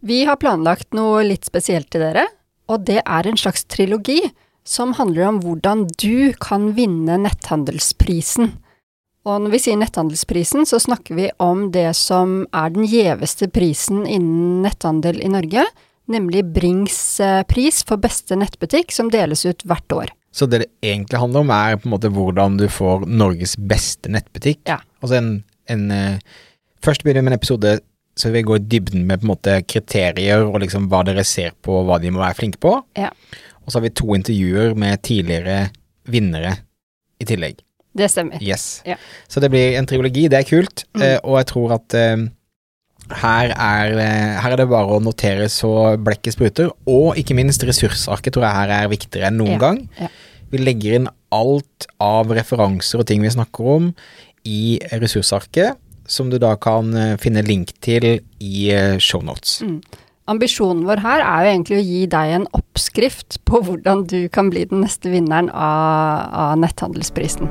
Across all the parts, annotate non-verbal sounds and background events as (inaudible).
Vi har planlagt noe litt spesielt til dere, og det er en slags trilogi som handler om hvordan du kan vinne netthandelsprisen. Og når vi sier netthandelsprisen, så snakker vi om det som er den gjeveste prisen innen netthandel i Norge, nemlig Brings eh, pris for beste nettbutikk, som deles ut hvert år. Så det det egentlig handler om, er på en måte hvordan du får Norges beste nettbutikk. Ja. Altså en, en eh, Først begynner vi med en episode så vi går i dybden med på en måte kriterier og liksom hva dere ser på, og hva de må være flinke på. Ja. Og så har vi to intervjuer med tidligere vinnere i tillegg. Det stemmer. Yes. Ja. Så det blir en triologi, det er kult. Mm. Eh, og jeg tror at eh, her, er, eh, her er det bare å notere så blekket spruter. Og ikke minst ressursarket tror jeg her er viktigere enn noen Ja. gang. Ja. Vi legger inn alt av referanser og ting vi snakker om i ressursarket, som du da kan eh, finne link til i eh, shownotes. Mm. Ambisjonen vår her er jo egentlig å gi deg en oppskrift på hvordan du kan bli den neste vinneren av, av netthandelsprisen.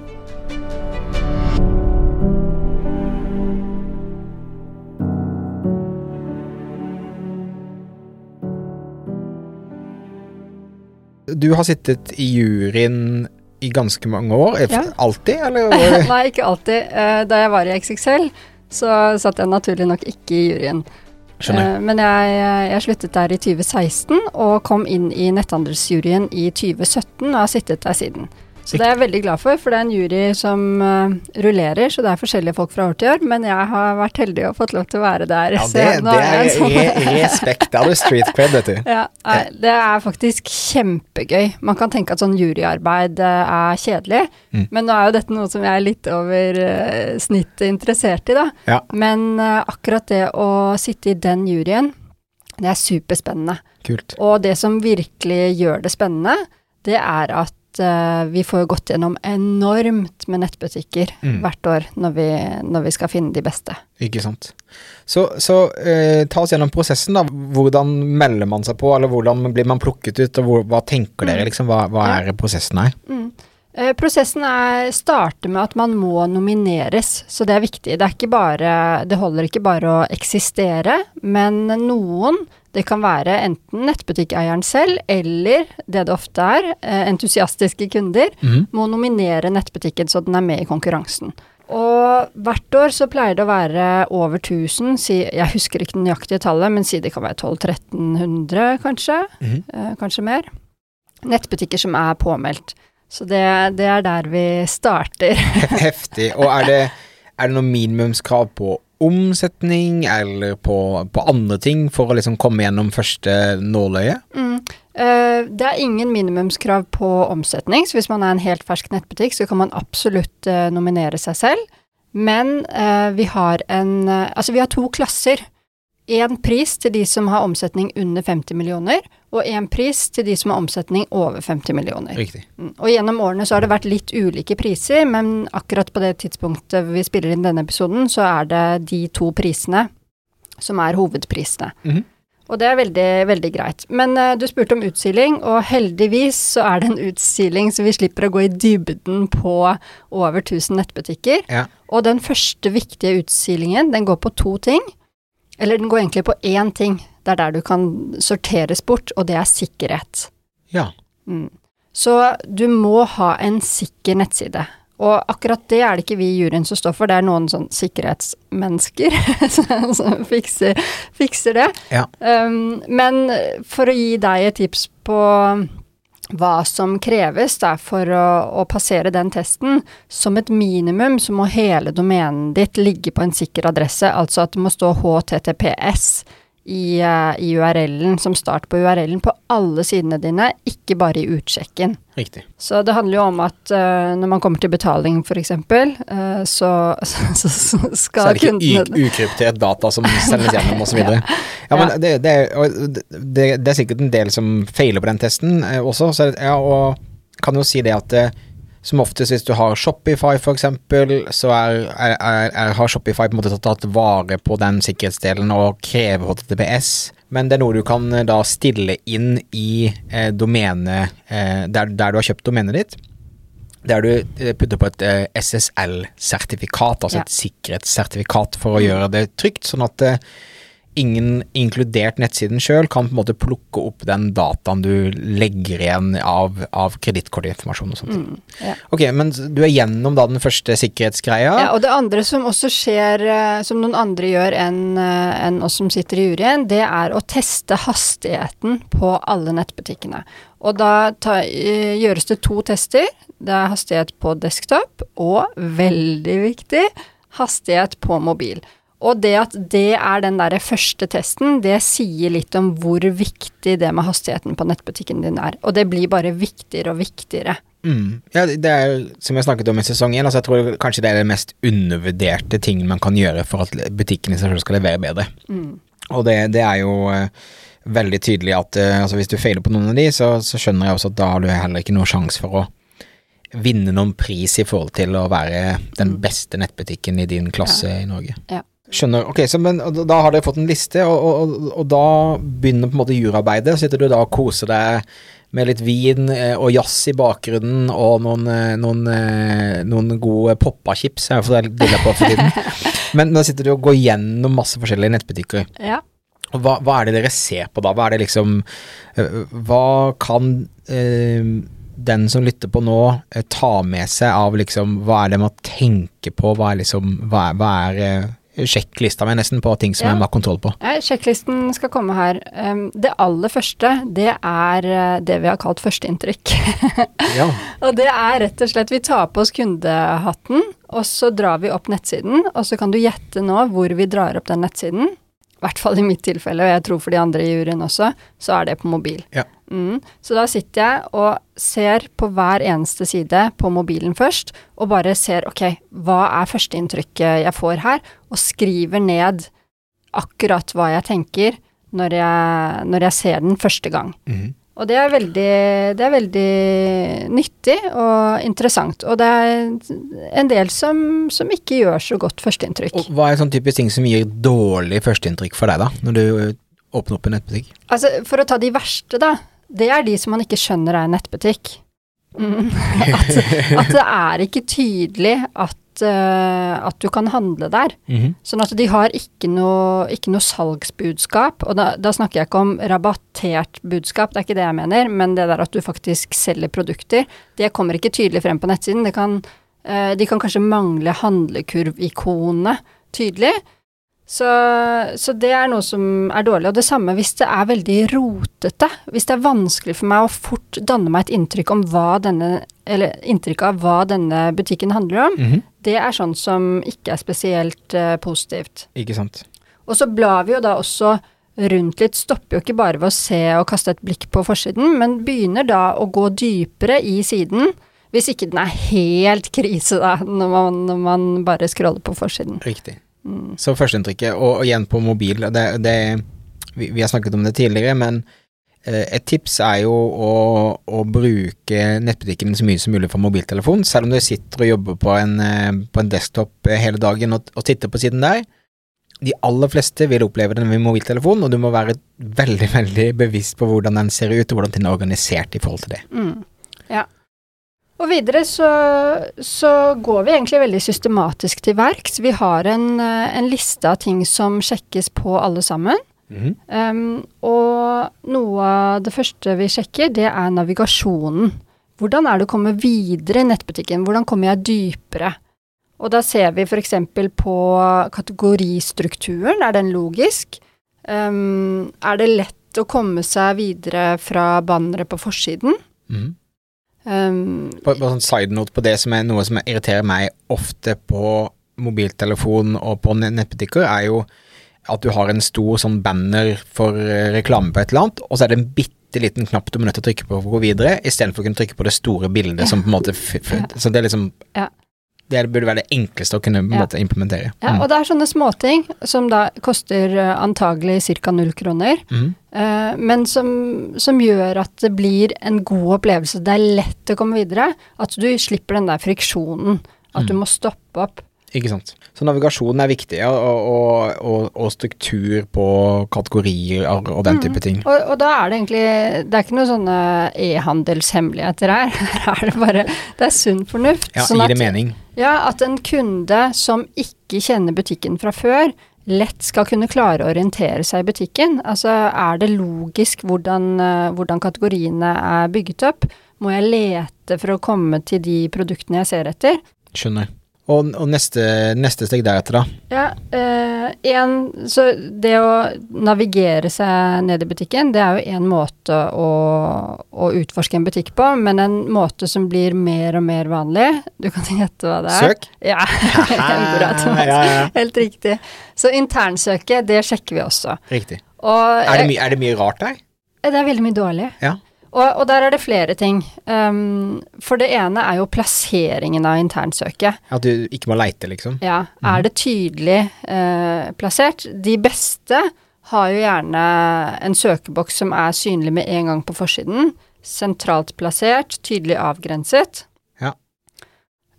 Du har sittet i juryen i ganske mange år. Ja. Alltid, eller? (laughs) Nei, ikke alltid. Eh, Da jeg var i XXL, så satt jeg naturlig nok ikke i juryen. Skjønner. Eh, Men jeg, jeg sluttet der i 2016 og kom inn i netthandelsjuryen i 2017 og har sittet der siden. Så det er jeg veldig glad for, for det er en jury som uh, rullerer, så det er forskjellige folk fra år til år, men jeg har vært heldig og fått lov til å være der. Ja, det, det er sånn- re respekt. Det er street cred, vet du. (laughs) ja, nei, det er faktisk kjempegøy. Man kan tenke at sånn juryarbeid eh, er kjedelig, Mm. men nå er jo dette noe som jeg er litt over uh, snittet interessert i, da. Ja. Men uh, akkurat det å sitte i den juryen, det er superspennende. Kult. Og det som virkelig gjør det spennende, det er at eh, vi får gått gjennom enormt med nettbutikker Mm. hvert år når vi, når vi skal finne de beste. Ikke sant. Så, så uh, ta oss gjennom prosessen, da. Hvordan melder man seg på, eller hvordan blir man plukket ut, og hvor, hva tenker dere, liksom? Hva, hva er prosessen her? Mm. Eh, Prosessen er, starter med at man må nomineres, så det er viktig. Det, er ikke bare, det holder ikke bare å eksistere, men noen, det kan være enten nettbutikkeieren selv, eller det det ofte er, eh, entusiastiske kunder, mm. må nominere nettbutikken så den er med i konkurransen. Og hvert år så pleier det å være over 1000, si, jeg husker ikke det nøyaktige tallet, men si det kan være 1200-1300 kanskje, mm. eh, kanskje mer. Nettbutikker som er påmeldt. Så det, det er der vi starter. (laughs) Heftig. Og er det, er det noe minimumskrav på omsetning, eller på, på andre ting, for å liksom komme gjennom første nåløye? Mm. Uh, det er ingen minimumskrav på omsetning, så hvis man er en helt fersk nettbutikk, så kan man absolutt uh, nominere seg selv. Men uh, vi har en Altså, vi har to klasser. Én pris til de som har omsetning under 50 millioner, og én pris til de som har omsetning over 50 millioner. Riktig. Mm, Og gjennom årene så har det vært litt ulike priser, men akkurat på det tidspunktet vi spiller inn denne episoden, så er det de to prisene som er hovedprisene. Mhm. Og det er veldig, veldig greit. Men uh, du spurte om utsiling, og heldigvis så er det en utsiling, så vi slipper å gå i dybden på over 1000 nettbutikker. Ja. Og den første viktige utsilingen, den går på to ting. Eller den går egentlig på én ting. Det er der du kan sorteres bort, og det er sikkerhet. Ja. Mm. Så du må ha en sikker nettside. Og akkurat det er det ikke vi i juryen som står for, det er noen sånn sikkerhetsmennesker (laughs) som, fikser, fikser det. Ja. Um, men for å gi deg et tips på hva som kreves da, for å, å passere den testen, som et minimum så må hele domenen ditt ligge på en sikker adresse, altså at det må stå HTTPS i, uh, i URL-en, som start på URL-en, på alle sidene dine, ikke bare i utsjekken. Riktig. Så det handler jo om at uh, når man kommer til betaling, f.eks., uh, (laughs) så, så, så, skal Så er det ikke kundene ukryptert data som sendes gjennom osv. (laughs) Ja, ja, men det, det, er- det, det er sikkert en del som feiler på den testen eh, også, så ja, og kan jo si det at eh, som oftest hvis du har Shopify for eksempel, så er, er, er, har Shopify på en måte tatt vare på den sikkerhetsdelen og krever HTTPS, men det er noe du kan eh, da stille inn i eh, domene eh, der, der du har kjøpt domenet ditt. Der du eh, putter på et eh, SSL-sertifikat, altså Ja. et sikkerhetssertifikat for å gjøre det trygt, sånn at eh, ingen, inkludert nettsiden sjøl, kan på en måte plukke opp den dataen du legger igjen av, av kredittkortinformasjon og sånt. Mm, ja. Ok, men du er gjennom da den første sikkerhetsgreia. Ja, og det andre som også skjer, eh, som noen andre gjør enn en oss som sitter i juryen, det er å teste hastigheten på alle nettbutikkene. Og da ta, eh, gjøres det to tester. Det er hastighet på desktop, og veldig viktig, hastighet på mobil. Og det at det er den der første testen, det sier litt om hvor viktig det med hastigheten på nettbutikken din er. Og det blir bare viktigere og viktigere. Mm. Ja, det er som jeg snakket om i sesong én, altså jeg tror kanskje det er den mest undervurderte tingen man kan gjøre for at butikken i seg selv skal levere bedre. Mm. Og det, det er jo eh, veldig tydelig at eh, altså hvis du feiler på noen av de, så, så skjønner jeg også at da har du heller ikke noen sjanse for å vinne noen pris i forhold til å være den beste nettbutikken i din klasse i Norge. Ja. Skjønner. Ok, så men da- har dere fått en liste, og, og, og, da begynner på en måte jurarbeidet. Sitter du da og koser deg med litt vin eh, og jazz i bakgrunnen og noen, eh, noen, eh, noen gode poppa-chips, er jo det jeg på for tiden. (laughs) Men da sitter du og går gjennom masse forskjellige nettbutikker. Ja. Hva, hva er det dere ser på da? Hva er det liksom Hva kan eh, den som lytter på nå, ta med seg av liksom Hva er det man tenker på? Hva er liksom Hva er, hva er sjekklista mi nesten på ting som Ja. jeg må ha kontroll på? Ja, Sjekklisten skal komme her. Det aller første, det er uh, det vi har kalt førsteinntrykk. (laughs) Ja. og det er rett og slett Vi tar på oss kundehatten, og så drar vi opp nettsiden. Og så kan du gjette nå hvor vi drar opp den nettsiden. I hvert fall i mitt tilfelle, og jeg tror for de andre i juryen også, så er det på mobil. Ja. Mm. Så da sitter jeg og ser på hver eneste side på mobilen først, og bare ser ok, hva er førsteinntrykket jeg får her, og skriver ned akkurat hva jeg tenker når jeg, når jeg ser den første gang. Mm. Og det er veldig, det er veldig nyttig og interessant. Og det er en del som, som ikke gjør så godt førsteinntrykk. Og hva er sånn typisk ting som gir dårlig førsteinntrykk for deg, da? Når du øh, åpner opp en nettbutikk? Altså, for å ta de verste, da. Det er de som man ikke skjønner er en nettbutikk. Mm. (laughs) At, at det er ikke tydelig at, uh, at du kan handle der. Mhm. Sånn at de har ikke noe, ikke noe salgsbudskap, og da, da snakker jeg ikke om rabattert budskap, det er ikke det jeg mener, men det der at du faktisk selger produkter, det kommer ikke tydelig frem på nettsiden. Det kan, uh, de kan kanskje mangle handlekurvikonene tydelig. Så, så det er noe som er dårlig. Og det samme hvis det er veldig rotete. Hvis det er vanskelig for meg å fort danne meg et inntrykk denne, eller inntrykk av hva denne butikken handler om, Mhm. det er sånn som ikke er spesielt uh, positivt. Ikke sant. Og så blar vi jo da også rundt litt, stopper jo ikke bare ved å se og kaste et blikk på forsiden, men begynner da å gå dypere i siden, hvis ikke den er helt krise da, når man, når man bare scroller på forsiden. Riktig. Så førsteinntrykket, og, og igjen på mobil, det, det vi, vi har snakket om det tidligere, men eh, et tips er jo å, å bruke nettbutikken så mye som mulig fra mobiltelefon, selv om du sitter og jobber på en, eh, på en desktop eh, hele dagen og, og titter på siden der. De aller fleste vil oppleve den med mobiltelefon, og du må være veldig, veldig bevisst på hvordan den ser ut, og hvordan den er organisert i forhold til det. Mm. Ja. Og videre så, så går vi egentlig veldig systematisk til verks. Vi har en, eh, en liste av ting som sjekkes på alle sammen. Mhm. Um, og noe av det første vi sjekker, det er navigasjonen. Hvordan er det å komme videre i nettbutikken? Hvordan kommer jeg dypere? Og da ser vi f.eks. på kategoristrukturen. Er den logisk? Um, er det lett å komme seg videre fra banneret på forsiden? Mhm. Um, På, på sånn side note på det som er noe som irriterer meg ofte på mobiltelefon og på nettbutikker, er jo at du har en stor sånn banner for eh, reklame på et eller annet, og så er det en bitte liten knapp du må nødt til å trykke på for å gå videre, istedenfor å kunne trykke på det store bildet som på en måte Så det er liksom Ja. Det burde være det enkleste å kunne Ja. implementere. Ja, og det er sånne småting som da koster eh, antagelig ca. null kroner, mm. eh, men som, som gjør at det blir en god opplevelse. Det er lett å komme videre. At du slipper den der friksjonen. At du må stoppe opp. Ikke sant. Så navigasjon er viktig, og, og, og, og struktur på kategorier og den type ting. Og, og da er det egentlig Det er ikke noen sånne e-handelshemmeligheter her. (laughs) Her er det bare Det er sunn fornuft. Ja, sånn gir at- det mening? Ja, at en kunde som ikke kjenner butikken fra før, lett skal kunne klare å orientere seg i butikken. Altså, er det logisk hvordan, eh, hvordan kategoriene er bygget opp? Må jeg lete for å komme til de produktene jeg ser etter? Skjønner. Og, og neste, neste steg deretter, da? Ja, eh, en, så det å navigere seg ned i butikken, det er jo en måte å, å utforske en butikk på, men en måte som blir mer og mer vanlig. Du kan (laughs) gjette hva det er. Søk? Ja, (laughs) bra, (laughs) Ja, ja, ja. Helt riktig. Så internsøket, det sjekker vi også. Riktig. Og Er det, my, er det mye rart der? det er veldig mye dårlig. Ja. Og, og der er det flere ting. Um, for det ene er jo plasseringen av internsøket. At du ikke må leite, liksom? Ja, er det tydelig uh, plassert? De beste har jo gjerne en søkeboks som er synlig med en gang på forsiden. Sentralt plassert, tydelig avgrenset. Ja.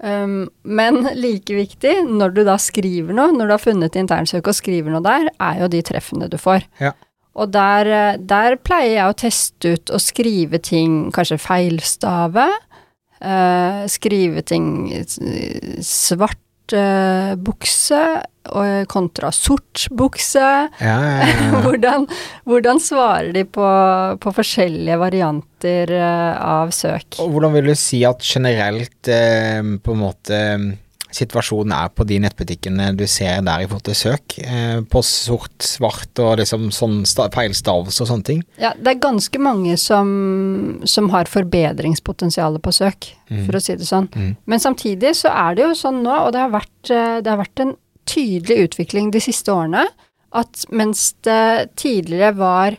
Um, men like viktig, når du da skriver noe, når du har funnet internsøket og skriver noe der, er jo de treffene du får. Ja. Og der, eh, der pleier jeg å teste ut og skrive ting, kanskje feilstave. eh, skrive ting eh, svart eh, bukse og kontra sort bukse. Ja, ja, ja, ja. (laughs) hvordan, hvordan svarer de på, på forskjellige varianter eh, av søk? Og hvordan vil du si at generelt eh, på en måte situasjonen er på de nettbutikkene du ser der i forhold til søk? Eh, på sort, svart og liksom sånn feilstavelse og sånne ting? Ja, det er ganske mange som, som har forbedringspotensial på søk, for å si det sånn. Mm. Men samtidig så er det jo sånn nå, og det har vært, eh, det har vært en tydelig utvikling de siste årene, at mens det tidligere var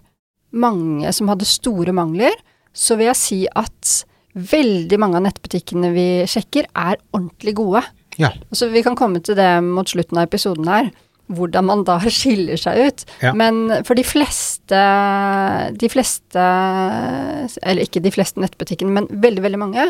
mange som hadde store mangler, så vil jeg si at veldig mange av nettbutikkene vi sjekker, er ordentlig gode. Ja. Altså, vi kan komme til det mot slutten av episoden her, hvordan man da (laughs) skiller seg ut. Ja. Men for de fleste, de fleste, eller ikke de fleste nettbutikkene, men veldig, veldig mange,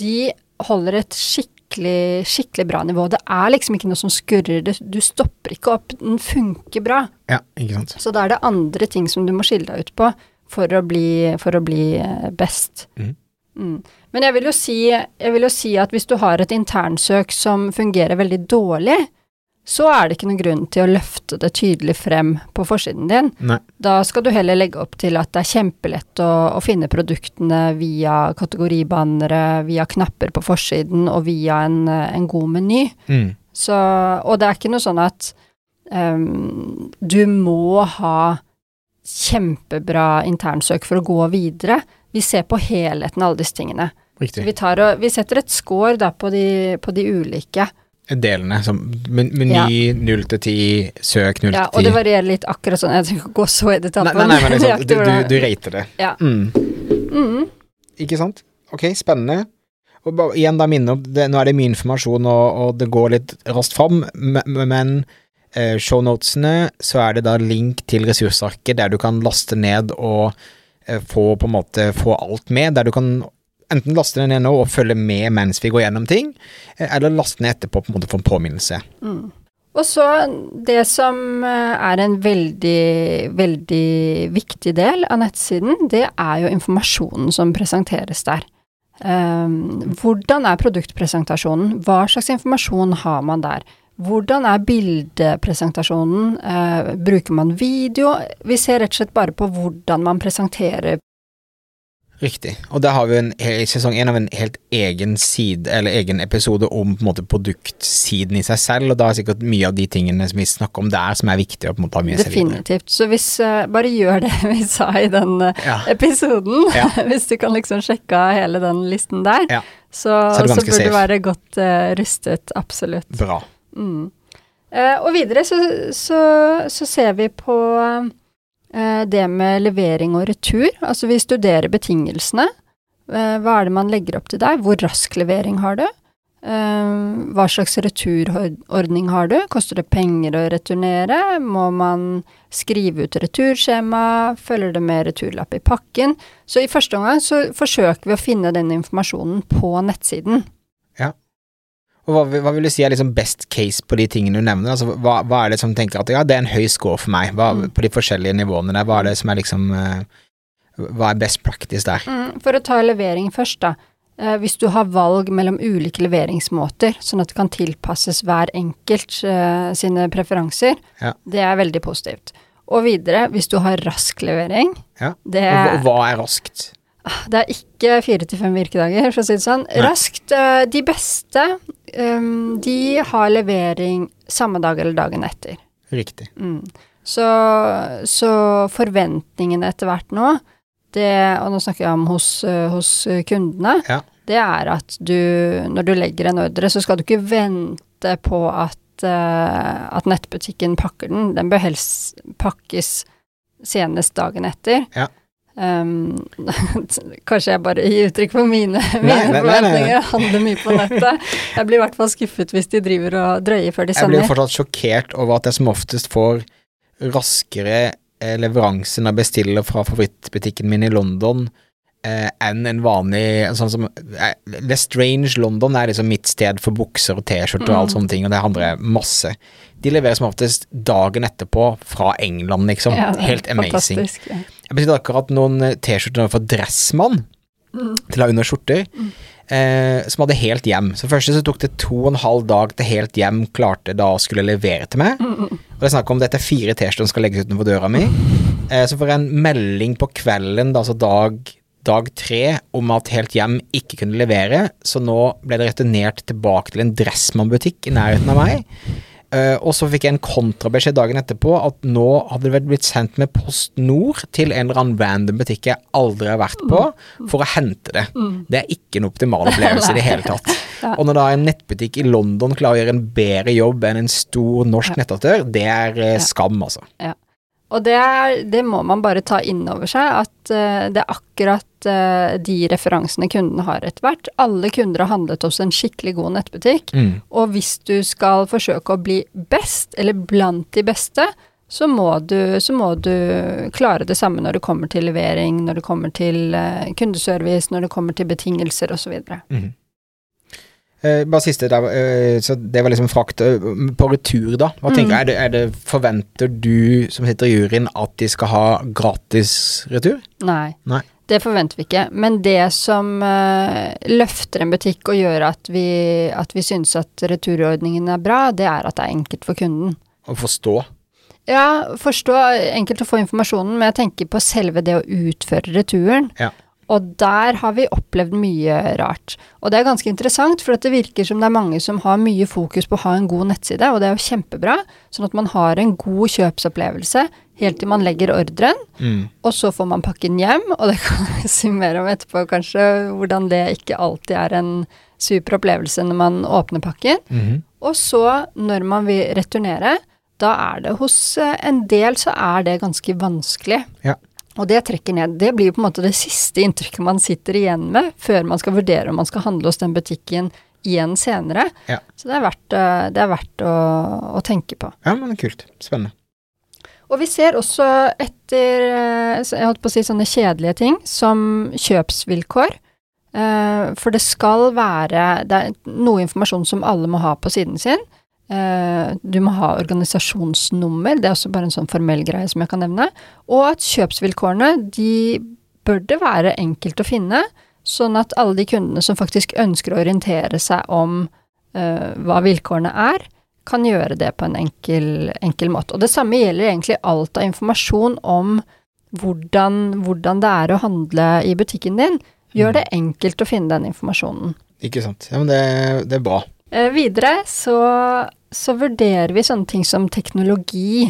de holder et skikkelig, skikkelig bra nivå. Det er liksom ikke noe som skurrer, du stopper ikke opp, den funker bra. Ja, ikke sant. Så da er det andre ting som du må skille deg ut på for å bli, for å bli eh, best. Mhm. Mm. Men jeg vil, jo si, jeg vil jo si at hvis du har et internsøk som fungerer veldig dårlig, så er det ikke noen grunn til å løfte det tydelig frem på forsiden din. Nei. Da skal du heller legge opp til at det er kjempelett å, å finne produktene via kategoribannere, via knapper på forsiden og via en, en god meny. Mm. Så, og det er ikke noe sånn at um, du må ha kjempebra internsøk for å gå videre. Vi ser på helheten av alle disse tingene. Riktig. Vi, tar og, vi setter et score da på de, på de ulike. Delene. Som meny null 0 til 10, søk 0 Ja, og det 10. varierer litt akkurat sånn. Jeg trenger ikke gå så i detalj Nei, nei, men liksom, (laughs) du, du, du rater det. Ja. Mm. Mm. Ikke sant? Ok, spennende. Og bare, igjen da minne om, det, nå er det mye informasjon og, og det går litt raskt fram, men, eh, shownotesene så er det da link til ressursarket der du kan laste ned og få på en måte få alt med, der du kan enten laste den ned nå og følge med mens vi går gjennom ting, eh, eller laste ned etterpå på en måte for en påminnelse. Mm. Og så det som eh, er en veldig, veldig viktig del av nettsiden, det er jo informasjonen som presenteres der. Um, hvordan er produktpresentasjonen? Hva slags informasjon har man der? Hvordan er bildepresentasjonen? Eh, bruker man video? Vi ser rett og slett bare på hvordan man presenterer Riktig. Og der har vi en, i sesong én av en helt egen side, eller egen episode om på en måte produktsiden i seg selv, og da er sikkert mye av de tingene som vi snakker om der, som er viktig å på en måte ha med seg videre. Definitivt. Så hvis uh, Bare gjør det (laughs) vi sa i den eh, Ja. episoden. Ja. (laughs) hvis du kan liksom sjekke av hele den listen der, Ja. så, Så så burde du være godt uh, rustet. Absolutt. Bra. Mm. Eh, og videre så, så, så, ser vi på eh, det med levering og retur. Altså vi studerer betingelsene. Eh, hva er det man legger opp til der? Hvor rask levering har du? Eh, hva slags returordning har du? Koster det penger å returnere? Må man skrive ut returskjema? Følger det med returlapp i pakken? Så i første omgang så forsøker vi å finne den informasjonen på nettsiden. Og hva, hva, vil du si er liksom best case på de tingene du nevner? Altså, hva, hva, er det som tenker at ja, det er en høy score for meg, hva, mm. på de forskjellige nivåene der? Hva er det som er liksom uh, Hva er best practice der? Mm, for å ta levering først, da. Uh, hvis du har valg mellom ulike leveringsmåter, sånn at det kan tilpasses hver enkelt uh, sine preferanser, ja. det er veldig positivt. Og videre, hvis du har rask levering ja. det, hva, hva er raskt? Det er ikke fire til fem virkedager, for å si det sånn. Nei. Raskt. Eh, de beste, um, de har levering samme dag eller dagen etter. Riktig. Mm. Så, så, forventningene etter hvert nå, det, og nå snakker jeg om hos, uh, hos kundene, ja. det er at du, når du legger en ordre, så skal du ikke vente på at, uh, at nettbutikken pakker den. Den bør helst pakkes senest dagen etter. Ja. Um, (laughs) kanskje jeg bare gir uttrykk for mine, mine forventninger. Handler mye på nettet. Jeg blir i hvert fall skuffet hvis de driver og drøyer før de sender. Jeg blir fortsatt sjokkert over at jeg som oftest får raskere eh, leveranse når jeg bestiller fra favorittbutikken min i London eh, enn en vanlig sånn som eh, Strange London er liksom mitt sted for bukser og T-skjorter og alt mm. sånne ting, og det handler jeg masse. De leverer som oftest dagen etterpå fra England, liksom. Ja, Helt amazing. Ja. Jeg bestilte akkurat noen eh, T-skjorter for Dressmann mm. til å ha under skjorter, mm. eh, som hadde helt hjem. Så først så tok det to og en halv dag til helt hjem klarte da å skulle levere til meg. Mm. Og det er snakk om dette er fire T-skjorter som skal legges utenfor døra mi. Eh, så får jeg en melding på kvelden, da, altså dag, dag tre, om at Helt Hjem ikke kunne levere, så nå ble det returnert tilbake til en Dressmann-butikk i nærheten av meg. Uh, og så fikk jeg en kontrabeskjed dagen etterpå at nå hadde det blitt sendt med Post Nord til en eller annen random butikk jeg aldri har vært på, mm. for å hente det. Mm. Det er ikke en optimal opplevelse i det hele tatt. (laughs) ja. Og når da en nettbutikk i London klarer å gjøre en bedre jobb enn en stor norsk ja. nettaktør, det er uh, skam, altså. Ja. Og det, er, det, må man bare ta inn over seg, at uh, det er akkurat uh, de referansene kundene har etter hvert. Alle kunder har handlet hos en skikkelig god nettbutikk, mm. og hvis du skal forsøke å bli best, eller blant de beste, så må, du, så må du klare det samme når det kommer til levering, når det kommer til uh, kundeservice, når det kommer til betingelser osv. Mm. Eh, bare siste der, eh, så det var liksom frakt. Eh, på retur, da. Hva tenker mm. er, det, er det, Forventer du som sitter i juryen at de skal ha gratis retur? Nei. Nei. Det forventer vi ikke. Men det som uh, løfter en butikk og gjør at vi, at vi syns at returordningen er bra, det er at det er enkelt for kunden. Å forstå? Ja, forstå. Enkelt å få informasjonen, men jeg tenker på selve det å utføre returen. Ja. Og der har vi opplevd mye rart. Og det er ganske interessant, for det virker som det er mange som har mye fokus på å ha en god nettside, og det er jo kjempebra, sånn at man har en god kjøpsopplevelse helt til man legger ordren, mm. og så får man pakken hjem, (laughs) og det kan vi si mer om etterpå kanskje, hvordan det ikke alltid er en super opplevelse når man åpner pakken. Mm. Og så, når man vil returnere, da er det hos en del så er det ganske vanskelig. Ja. Og det trekker ned. Det blir jo på en måte det siste inntrykket man sitter igjen med før man skal vurdere om man skal handle hos den butikken igjen senere. Ja. Så det er verdt, eh, det er verdt å, å, tenke på. Ja, men kult. Spennende. Og vi ser også etter eh, jeg holdt på å si sånne kjedelige ting som kjøpsvilkår. Eh, for det skal være Det er noe informasjon som alle må ha på siden sin. Eh, du må ha organisasjonsnummer, det er også bare en sånn formell greie som jeg kan nevne. Og at kjøpsvilkårene, de bør det være enkelt å finne, sånn at alle de kundene som faktisk ønsker å orientere seg om uh, hva vilkårene er, kan gjøre det på en enkel, enkel, måte. Og det samme gjelder egentlig alt av informasjon om hvordan, hvordan det er å handle i butikken din. Gjør mm. det enkelt å finne den informasjonen. Ikke sant. Ja, men det, det er bra. Eh, videre så, så, vurderer vi sånne ting som teknologi.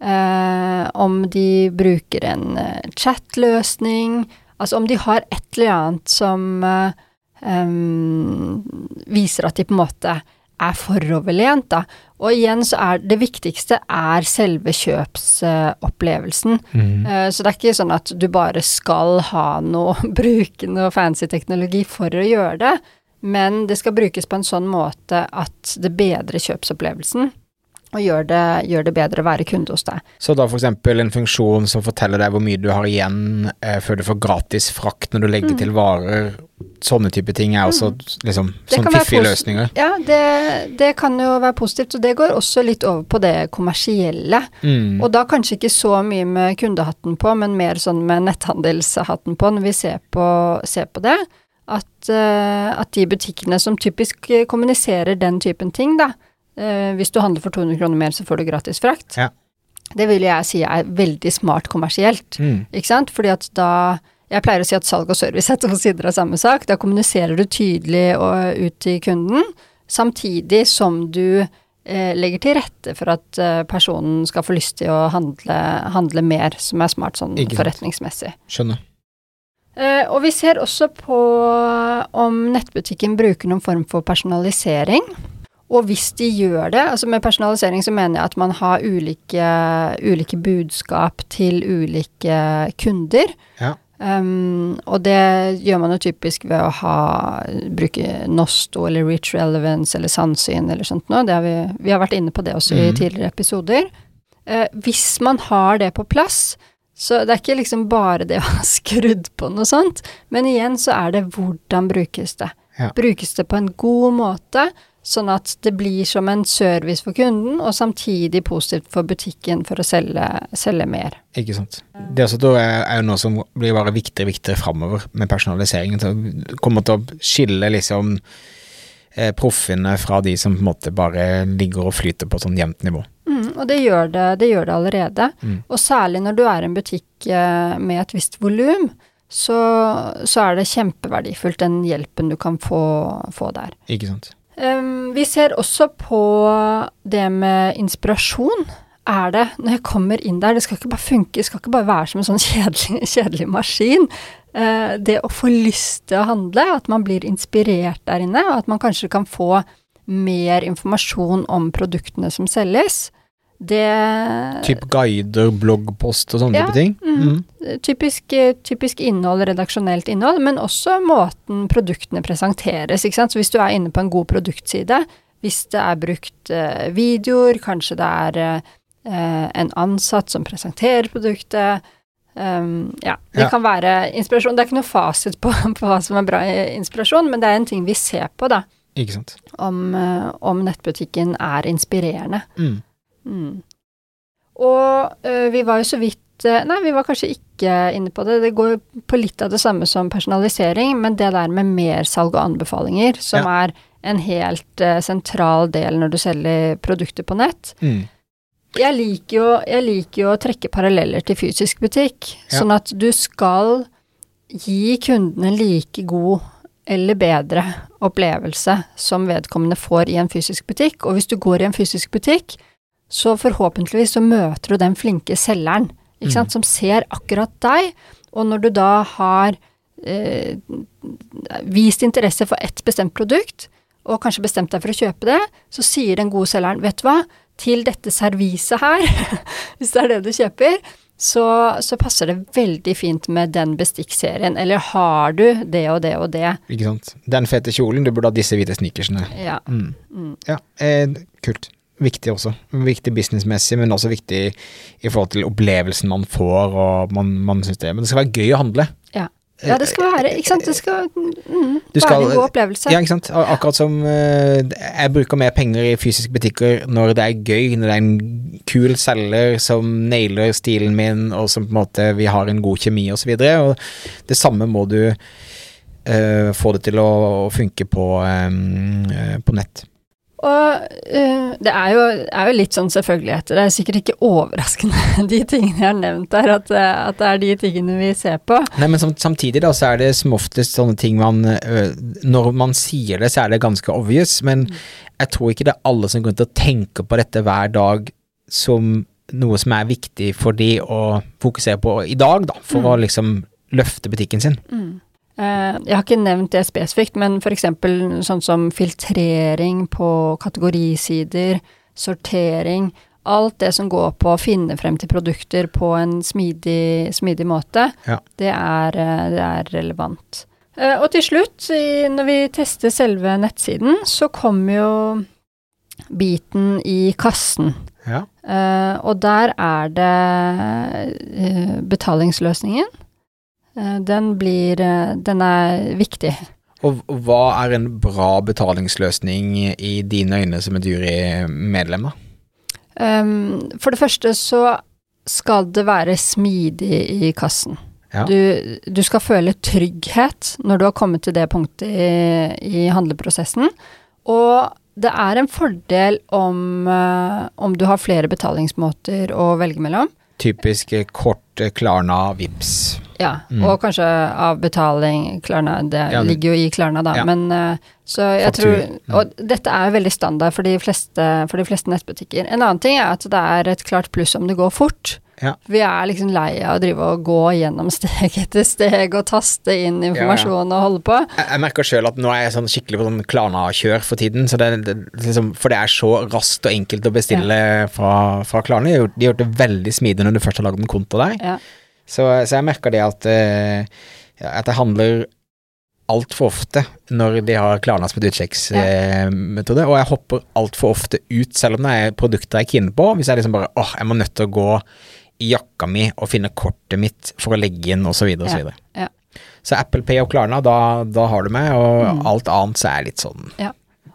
Eh, om de bruker en eh, chatløsning, altså om de har et eller annet som um, viser at de på en måte er foroverlent, da. Og igjen så er det viktigste er selve kjøpsopplevelsen. Mm. Eh, Så det er ikke sånn at du bare skal ha noe, (laughs) bruke noe fancy teknologi for å gjøre det, men det skal brukes på en sånn måte at det bedrer kjøpsopplevelsen, og gjør det, gjør det bedre å være kunde hos deg. Så da eksempel en funksjon som forteller deg hvor mye du har igjen eh, før du får gratis frakt når du legger Mm. til varer, sånne type ting er også liksom sånne sånn fiffige løsninger. Ja, det, det kan jo være positivt, og det går også litt over på det kommersielle. Mm. Og da kanskje ikke så mye med kundehatten på, men mer sånn med netthandelshatten på, når vi ser på, ser på det. At, eh, at de butikkene som typisk eh, kommuniserer den typen ting, da. eh, hvis du handler for 200 kroner mer, så får du gratis frakt. Ja. Det vil jeg si er veldig smart kommersielt. Mm. Ikke sant? Fordi at da Jeg pleier å si at salg og service (laughs) er to sider av samme sak. Da kommuniserer du tydelig og ut til kunden, samtidig som du eh, legger til rette for at eh, personen skal få lyst til å handle, handle mer, som er smart sånn forretningsmessig. Skjønner. Eh, og vi ser også på om nettbutikken bruker noen form for personalisering. Og hvis de gjør det, altså med personalisering så mener jeg at man har ulike, ulike budskap til ulike kunder. Ja. Um, og det gjør man jo typisk ved å ha, bruke Nosto eller Rich Relevance eller Sannsyn eller sånt noe. Det har vi, vi har vært inne på det også i Mhm. tidligere episoder. Uh, hvis man har det på plass, så det er ikke liksom bare det å ha skrudd på noe sånt, men igjen så er det hvordan brukes det. Ja. Brukes det på en god måte, sånn at det blir som en service for kunden, og samtidig positivt for butikken for å selge, selge mer. Ikke sant. Det også er, jo noe som blir bare viktigere og viktigere framover med personaliseringen. Så kommer til å skille liksom eh, proffene fra de som på en måte bare ligger og flyter på sånn jevnt nivå. Mm, og det gjør det, det gjør det allerede. Mm. Og særlig når du er en butikk eh, med et visst volum, så, så er det kjempeverdifullt den hjelpen du kan få, få der. Ikke sant. Um, vi ser også på det med inspirasjon. Er det, når jeg kommer inn der, det skal ikke bare funke, det skal ikke bare være som en sånn (laughs) kjedelig, kjedelig maskin. Uh, det å få lyst til å handle, at man blir inspirert der inne, og at man kanskje kan få mer informasjon om produktene som selges, det Typ guider, bloggpost og sånne Ja, type ting. mm. Mm. typisk, eh, typisk innhold, redaksjonelt innhold, men også måten produktene presenteres. Ikke sant? Så hvis du er inne på en god produktside, hvis det er brukt eh, videoer, kanskje det er eh, en ansatt som presenterer produktet um, Ja, det Ja. kan være inspirasjon. Det er ikke noe fasit på, (laughs) på hva som er bra inspirasjon, men det er en ting vi ser på, da. Ikke sant. Om, eh, om nettbutikken er inspirerende. Mm. Mm. Og øh, vi var jo så vidt øh, Nei, vi var kanskje ikke inne på det. Det går på litt av det samme som personalisering, men det der med mersalg og anbefalinger, som er en helt uh, sentral del når du selger produkter på nett. Mm. Jeg liker, jo, jeg liker jo å trekke paralleller til fysisk butikk, Ja. sånn at du skal gi kundene like god eller bedre opplevelse som vedkommende får i en fysisk butikk. Og hvis du går i en fysisk butikk, så forhåpentligvis så møter du den flinke selgeren, ikke sant, som ser akkurat deg. Og når du da har eh, vist interesse for ett bestemt produkt, og kanskje bestemt deg for å kjøpe det, så sier den gode selgeren, vet du hva, til dette serviset her, (laughs) hvis det er det du kjøper, så, så passer det veldig fint med den bestikkserien, eller har du det og det og det? Ikke sant. Den fete kjolen, du burde ha disse hvite sneakersene. Ja. Mm. Mm. Ja, eh, kult. Viktig også. Viktig businessmessig, men også viktig i forhold til opplevelsen man får, og man, man syns det Men det skal være gøy å handle. Ja. ja, det skal være, ikke sant, det skal mm, Du skal- være en god opplevelse. Ja, ikke sant. Akkurat som uh, jeg bruker mer penger i fysiske butikker når det er gøy, når det er en kul selger som nailer stilen min, og som på en måte vi har en god kjemi. Og det samme må du uh, få det til å, å funke på, eh, på nett. Og uh, det er jo, er jo litt sånn selvfølgeligheter. Det er sikkert ikke overraskende, (laughs) de tingene jeg har nevnt der, at, eh, at det er de tingene vi ser på. Nei, men samtidig da, så er det som oftest sånne ting man ø, Når man sier det, så er det ganske obvious, men jeg tror ikke det er alle som går til å tenke på dette hver dag som noe som er viktig for de å fokusere på i dag, da, for Mm. å liksom løfte butikken sin. Eh, jeg har ikke nevnt det spesifikt, men f.eks. sånn som filtrering på kategorisider, sortering Alt det som går på å finne frem til produkter på en smidig, smidig måte, Ja. det, er, eh, det er relevant. Eh, Og til slutt, når vi tester selve nettsiden, så kommer jo biten i kassen. Ja. Eh, og der er det eh, betalingsløsningen. Eh, den blir eh, Den er viktig. Og hva er en bra betalingsløsning i dine øyne som et jurymedlem? da? Um, for det første så skal det være smidig i kassen. Ja. Du, du skal føle trygghet når du har kommet til det punktet i, i handleprosessen. Og det er en fordel om, eh, om du har flere betalingsmåter å velge mellom. Typisk kort, Klarna, Vips. Ja, Mm. og kanskje avbetaling, Klarna, det Ja, ligger jo i Klarna da, Ja. men eh, så jeg Faktur. tror, og dette er veldig standard for de, fleste, for de fleste nettbutikker. En annen ting er at det er et klart pluss om det går fort. Ja. Vi er liksom lei av å drive og gå gjennom (laughs) steg etter steg og taste inn informasjon og holde på. Jeg, jeg merker sjøl at nå er jeg sånn skikkelig på sånn Klarna-kjør for tiden. Så det, det, liksom, for det er så raskt og enkelt å bestille fra, fra Klarna. De har gjort det veldig smidig når du først har lagd en konto der. Ja. Så, så jeg merker det at, eh, at jeg handler altfor ofte når de har Klarna som et utsjekksmetode, og jeg hopper altfor ofte ut, selv om det er produkter jeg er keen på. Hvis jeg liksom bare åh, jeg må nødt til å gå i jakka mi og finne kortet mitt for å legge inn, osv., osv. Så, videre. Ja. så Apple Pay og Klarna, da, da har du meg, og Mm. alt annet så er jeg litt sånn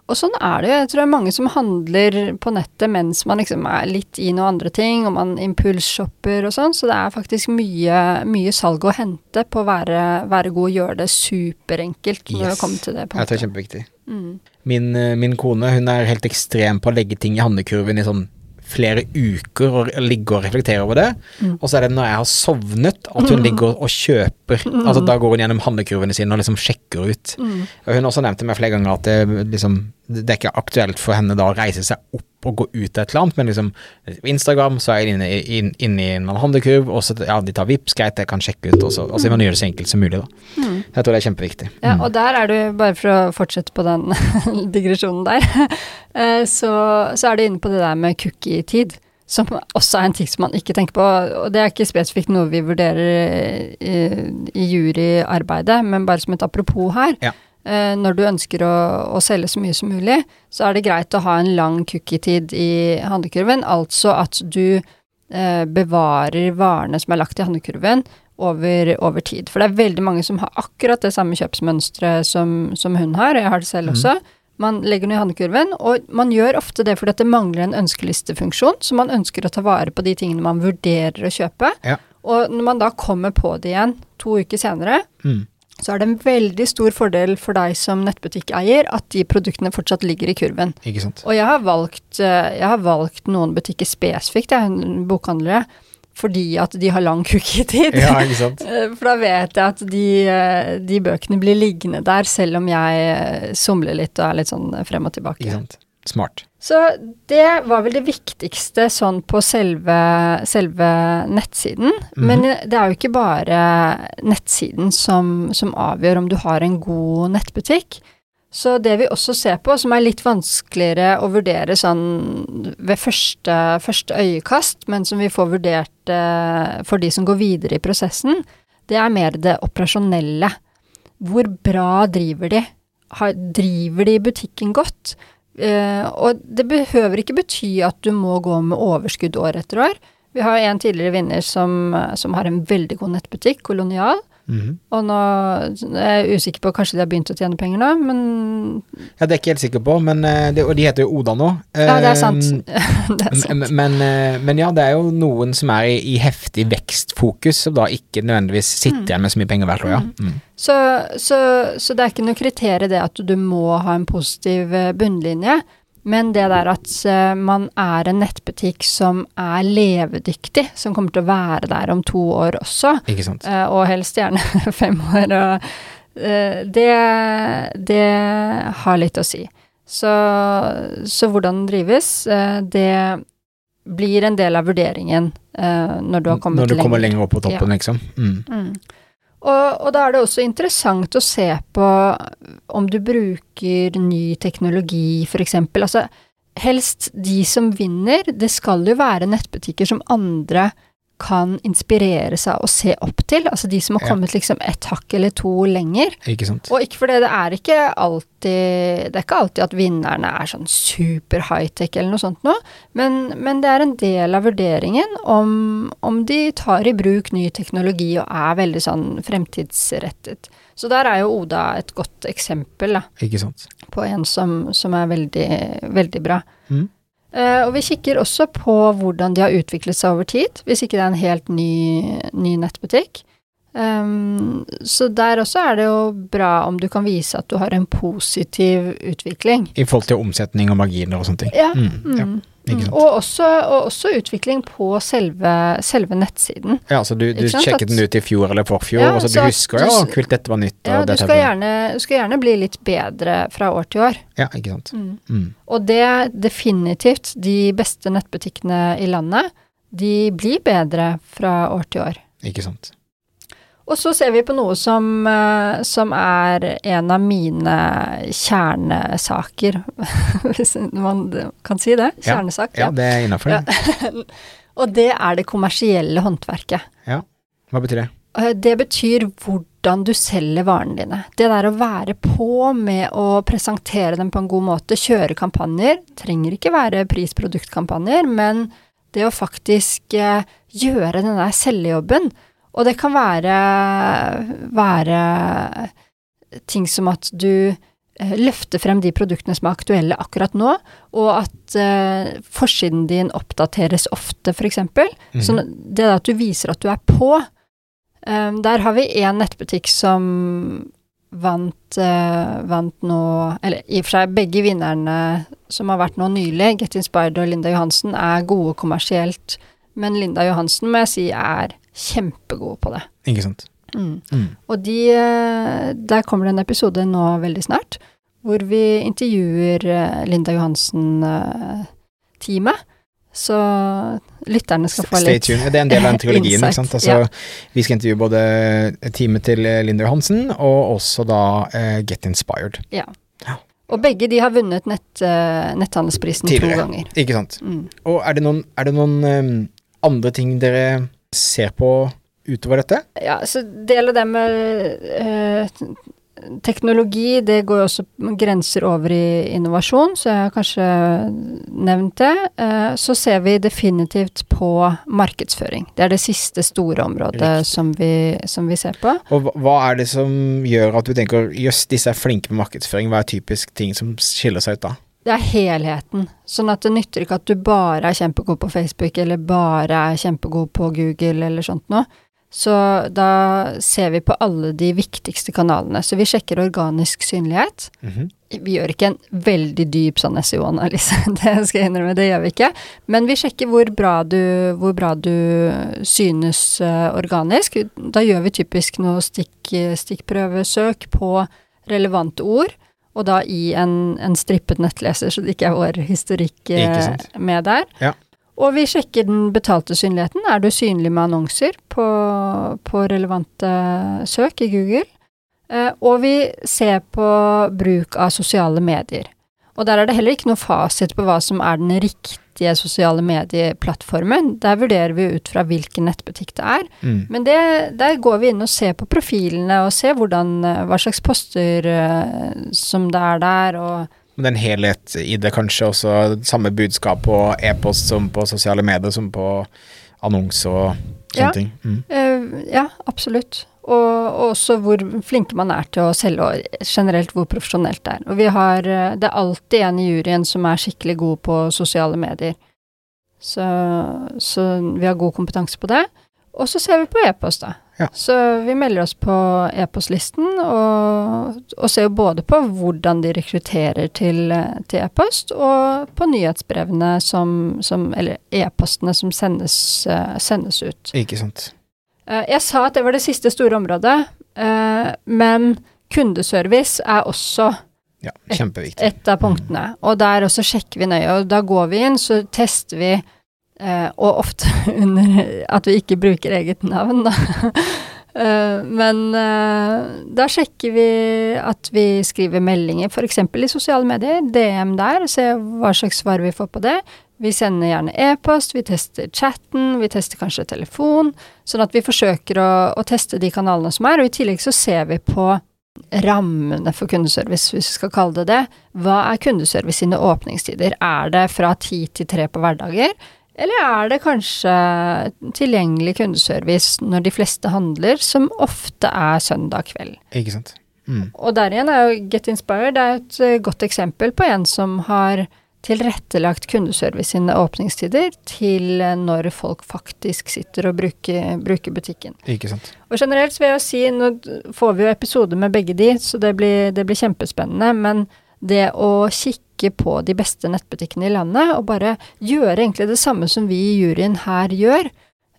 Og sånn er det jo. Jeg tror det er mange som handler på nettet mens man liksom er litt i noen andre ting, og man impulsshopper og sånn, så det er faktisk mye, mye salg å hente på å være, være god og gjøre det superenkelt når Yes. det kommer til det Jeg tror det er kjempeviktig. Mm. Min, eh, min kone hun er helt ekstrem på å legge ting i handlekurven i sånn flere uker og ligge og reflektere over det. Mm. Og så er det når jeg har sovnet at hun ligger og kjøper. Altså Da går hun gjennom handlekurvene sine og liksom sjekker ut. Mm. Og hun har også nevnt til meg flere ganger at det, liksom, det er ikke aktuelt for henne da å reise seg opp og gå ut av et eller annet, men liksom Instagram så er jeg inne, i- inn, inne i en handlekurv, og så ja, de tar Vipps, greit, jeg kan sjekke ut, og så altså, man gjør det så enkelt som mulig, da. Mm. Jeg tror det er kjempeviktig. Ja, Mm. og der er du, bare for å fortsette på den (laughs) digresjonen der, (laughs) eh, så, så er du inne på det der med cookie-tid, som også er en ting som man ikke tenker på. Og det er ikke spesifikt noe vi vurderer i, i juryarbeidet, men bare som et apropos her. Ja. Eh, Når du ønsker å, å selge så mye som mulig, så er det greit å ha en lang cookie-tid i handlekurven, altså at du eh, bevarer varene som er lagt i handlekurven, over, over tid. For det er veldig mange som har akkurat det samme kjøpsmønsteret som, som hun har, jeg har det selv Mhm. også. Man legger den i handlekurven, og man gjør ofte det fordi at det mangler en ønskelistefunksjon, så man ønsker å ta vare på de tingene man vurderer å kjøpe. Ja. Og når man da kommer på det igjen to uker senere, Mm. Så er det en veldig stor fordel for deg som nettbutikkeier at de produktene fortsatt ligger i kurven. Ikke sant. Og jeg har valgt, eh, jeg har valgt noen butikker spesifikt, jeg, bokhandlere, fordi at de har lang cookie-tid. Ja, ikke sant. (laughs) Eh, For da vet jeg at de, eh, de bøkene blir liggende der, selv om jeg somler litt og er litt sånn frem og tilbake. Ikke sant. Smart. Så det var vel det viktigste sånn på selve, selve nettsiden. Men det er jo ikke bare nettsiden som, som avgjør om du har en god nettbutikk. Så det vi også ser på, som er litt vanskeligere å vurdere sånn ved første, første øyekast, men som vi får vurdert eh, for de som går videre i prosessen, det er mer det operasjonelle. Hvor bra driver de? Har, driver de butikken godt? Eh, og det behøver ikke bety at du må gå med overskudd år etter år. Vi har en tidligere vinner som, som har en veldig god nettbutikk, Kolonial. Mhm. Og nå er jeg usikker på, kanskje de har begynt å tjene penger nå, men Ja, det er jeg ikke helt sikker på, men, eh, det, og de heter jo Oda nå. Ja, det er Eh, sant. (laughs) det er sant. Men, men, eh, men ja, det er jo noen som er i, i heftig vekstfokus, som da ikke nødvendigvis sitter igjen med så mye penger hvert år, ja. Mm. Så, så, så det er ikke noe kriterium det at du må ha en positiv bunnlinje, men det der at eh, man er en nettbutikk som er levedyktig, som kommer til å være der om to år også, eh, og helst gjerne (laughs) fem år, og eh, det, det har litt å si. Så, så hvordan den drives, det blir en del av vurderingen når du har kommet lenger. Når du kommer lenger. lenger opp på toppen, liksom. Mm. Mm. Og, og da er det også interessant å se på om du bruker ny teknologi, for eksempel. Altså, helst de som vinner, det skal jo være nettbutikker som andre kan inspirere seg og se opp til. Altså de som har Ja. kommet liksom et hakk eller to lenger. Ikke sant. Og ikke fordi det er ikke alltid Det er ikke alltid at vinnerne er sånn super high-tech eller noe sånt noe, men, men det er en del av vurderingen om, om de tar i bruk ny teknologi og er veldig sånn fremtidsrettet. Så der er jo Oda et godt eksempel da, på en som, som er veldig, veldig bra. Mm. Eh, og vi kikker også på hvordan de har utviklet seg over tid, hvis ikke det er en helt ny, ny nettbutikk. Um, så der også er det jo bra om du kan vise at du har en positiv utvikling. I forhold til omsetning og marginer og sånne ting. Ja. Mm, ja, Mm, mm. Og, også, og også utvikling på selve, selve nettsiden. Ja, så du, du sjekket at- den ut i fjor eller forfjor, Ja, og så du husker jo ja, kult, dette var nytt, Ja, du skal, er gjerne, du skal gjerne bli litt bedre fra år til år. Ja, ikke sant. Mm. Og det er definitivt de beste nettbutikkene i landet. De blir bedre fra år til år. Ikke sant. Og så ser vi på noe som, eh, som er en av mine kjernesaker, (laughs) hvis man kan si det. Kjernesak. Ja, Ja. det er innafor. Ja. (laughs) Og det er det kommersielle håndverket. Ja. Hva betyr det? Eh, Det betyr hvordan du selger varene dine. Det der å være på med å presentere dem på en god måte, kjøre kampanjer, trenger ikke være prisproduktkampanjer, men det å faktisk eh, gjøre den der selgejobben. Og det kan være, være ting som at du eh, løfter frem de produktene som er aktuelle akkurat nå, og at eh, forsiden din oppdateres ofte, eksempel. Mhm. Så det at du viser at du er på. Um, der har vi én nettbutikk som vant, uh, vant nå Eller i og for seg begge vinnerne som har vært nå nylig, Get Inspired og Linda Johansen, er gode kommersielt. Men Linda Johansen må jeg si er kjempegod på det. Ikke sant. Mm. Mm. Og de eh, Der kommer det en episode nå veldig snart, hvor vi intervjuer eh, Linda Johansen-teamet. Så lytterne skal få Stay litt tuned. Det er en del av den trilogien. Altså, Vi skal intervjue både teamet til eh, Linda Johansen, og også da uh, Get Inspired. Ja. Ja. Og begge de har vunnet nett, uh, netthandelsprisen to ganger. Ikke sant. Mm. Og er det noen, er det noen eh, andre ting dere ser på utover dette? Ja, så del av det med eh, teknologi, det går jo også grenser over i innovasjon, så jeg har kanskje nevnt det. Eh, så ser vi definitivt på markedsføring. Det er det siste store området som vi, som vi ser på. Og hva er det som gjør at du tenker jøss, disse er flinke med markedsføring, hva er typisk ting som skiller seg ut da? Det er helheten. Sånn at det nytter ikke at du bare er kjempegod på Facebook, eller bare er kjempegod på Google, eller sånt noe. Så da ser vi på alle de viktigste kanalene. Så vi sjekker organisk synlighet. Mhm. Vi gjør ikke en veldig dyp sånn SEO-analyse, (laughs) det skal jeg innrømme, det gjør vi ikke. Men vi sjekker hvor bra du, hvor bra du synes uh, organisk. Da gjør vi typisk noe stikk, stikkprøvesøk på relevante ord, og da i en, en strippet nettleser, så det ikke er vår historikk eh, med der. Ja. Og vi sjekker den betalte synligheten. Er du synlig med annonser på, på relevante søk i Google? Eh, og vi ser på bruk av sosiale medier. Og der er det heller ikke noe fasit på hva som er den riktige sosiale medieplattformen. Der vurderer vi ut fra hvilken nettbutikk det er. Mm. Men det, der går vi inn og ser på profilene, og ser hvordan, eh, hva slags poster eh, som det er der, og Men det er en helhet i det, kanskje også samme budskap på e-post som på sosiale medier, som på annonse og sånne Ja. ting. Mm. Uh, ja, absolutt. Og, og også hvor flinke man er til å selge, og generelt hvor profesjonelt det er. Og vi har eh, Det er alltid en i juryen som er skikkelig god på sosiale medier. Så, så vi har god kompetanse på det. Og så ser vi på e-post, da. Ja. Så vi melder oss på e-postlisten, og, og ser jo både på hvordan de rekrutterer til, til e-post, og på nyhetsbrevene som, som Eller e-postene som sendes, eh, sendes ut. Ikke sant. Eh, Jeg sa at det var det siste store området, eh, men kundeservice er også Ja, kjempeviktig. et av punktene. Og der også sjekker vi nøye, og da går vi inn, så tester vi, eh, og ofte (laughs) under at vi ikke bruker eget navn, da. (laughs) Men da sjekker vi at vi skriver meldinger, f.eks. i sosiale medier, DM der, se hva slags svar vi får på det. Vi sender gjerne e-post, vi tester chatten, vi tester kanskje telefon. Sånn at vi forsøker å, å teste de kanalene som er, og i tillegg så ser vi på rammene for kundeservice, hvis vi skal kalle det det. Hva er kundeservice sine åpningstider? Er det fra ti til tre på hverdager? Eller er det kanskje tilgjengelig kundeservice når de fleste handler, som ofte er søndag kveld? Ikke sant. Mm. Og der igjen er jo Get Inspired er et eh, godt eksempel på en som har tilrettelagt kundeservice sine åpningstider til eh, når folk faktisk sitter og bruker, bruker butikken. Ikke sant. Og generelt så vil jeg si, nå får vi jo episoder med begge de, så det blir, det blir kjempespennende, men det å kikke på de beste nettbutikkene i landet, og bare gjøre egentlig det samme som vi i juryen her gjør,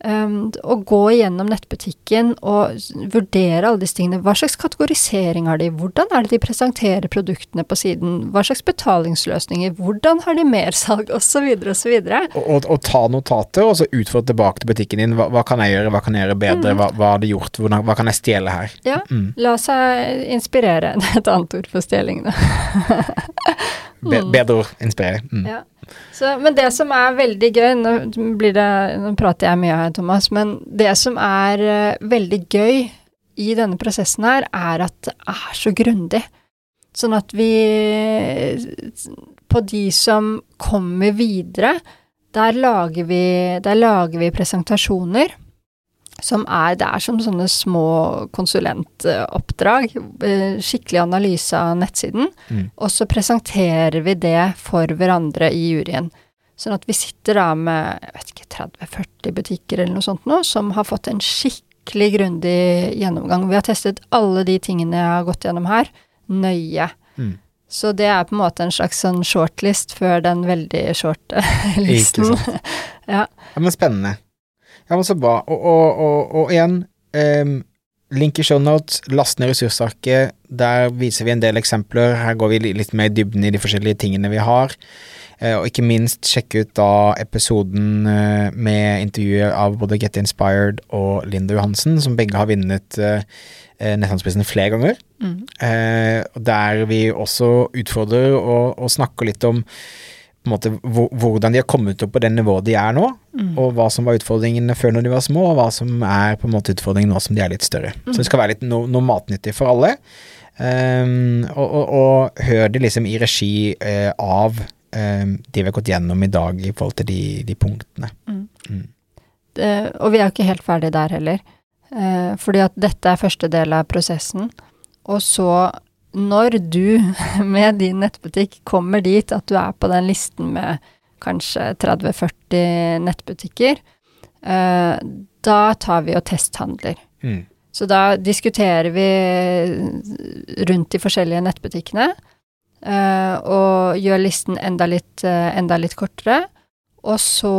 Um, å gå igjennom nettbutikken og vurdere alle disse tingene. Hva slags kategorisering har de? Hvordan er det de presenterer produktene på siden? Hva slags betalingsløsninger? Hvordan har de mersalg? Osv. osv. Og, og, og ta notater, og så utfordre tilbake til butikken din. Hva, hva, kan jeg gjøre? Hva kan jeg gjøre bedre? Mm. Hva, hva har de gjort? Hvordan, hva kan jeg stjele her? Ja, Mm. la seg inspirere. (laughs) Det er et annet ord for stjeling, da. (laughs) Be, Mm. bedre ord. Inspirere. Mm. Ja. Så, men det som er veldig gøy Nå, blir det, nå prater jeg mye her, Thomas, men det som er uh, veldig gøy i denne prosessen her, er at det er så grundig. Sånn at vi På de som kommer videre, der lager vi, der lager vi presentasjoner som er Det er som sånne små konsulentoppdrag. eh, Skikkelig analyse av nettsiden. Mm. Og så presenterer vi det for hverandre i juryen. Sånn at vi sitter da med jeg vet ikke, 30-40 butikker eller noe sånt nå, som har fått en skikkelig grundig gjennomgang. Vi har testet alle de tingene jeg har gått gjennom her, nøye. Mm. Så det er på en måte en slags sånn shortlist før den veldig shorte (laughs) Ikke listen. sant. (laughs) ja. Ja, men spennende. Ja, men så bra. Og, og, og, og igjen, um, link i shownotes, last ned ressursarket. Der viser vi en del eksempler. Her går vi litt mer i dybden i de forskjellige tingene vi har. Eh, og ikke minst sjekke ut da episoden eh, med intervjuet av både Get Inspired og Linda Johansen, som begge har vunnet uh, netthandelsprisen flere ganger. Mm. Der vi også utfordrer og, og snakker litt om måte, hvordan de har kommet opp på det nivået de er nå, Mm. og hva som var utfordringene før når de var små, og hva som er på en måte utfordringen nå som de er litt større. Så det skal være litt no, noe matnyttig for alle. Um, og, og, og hør det liksom i regi uh, av um, de vi har gått gjennom i dag i forhold til de, de punktene. det, og vi er jo ikke helt ferdig der heller. Uh, fordi at dette er første del av prosessen. Og så, når du (laughs) med din nettbutikk kommer dit at du er på den listen med kanskje 30-40 nettbutikker, eh, da tar vi og testhandler. Mm. Så da diskuterer vi rundt de forskjellige nettbutikkene, eh, og gjør listen enda litt, eh, enda litt kortere. Og så,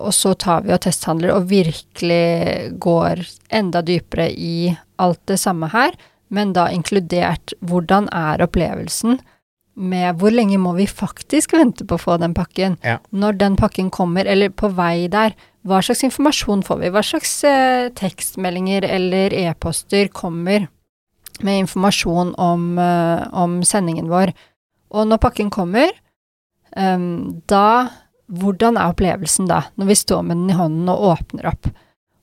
og så tar vi og testhandler og virkelig går enda dypere i alt det samme her, men da inkludert hvordan er opplevelsen med hvor lenge må vi faktisk vente på å få den pakken? Ja. Når den pakken kommer, eller på vei der, hva slags informasjon får vi? Hva slags eh, tekstmeldinger eller e-poster kommer med informasjon om, eh, om sendingen vår? Og når pakken kommer, eh, da Hvordan er opplevelsen da, når vi står med den i hånden og åpner opp?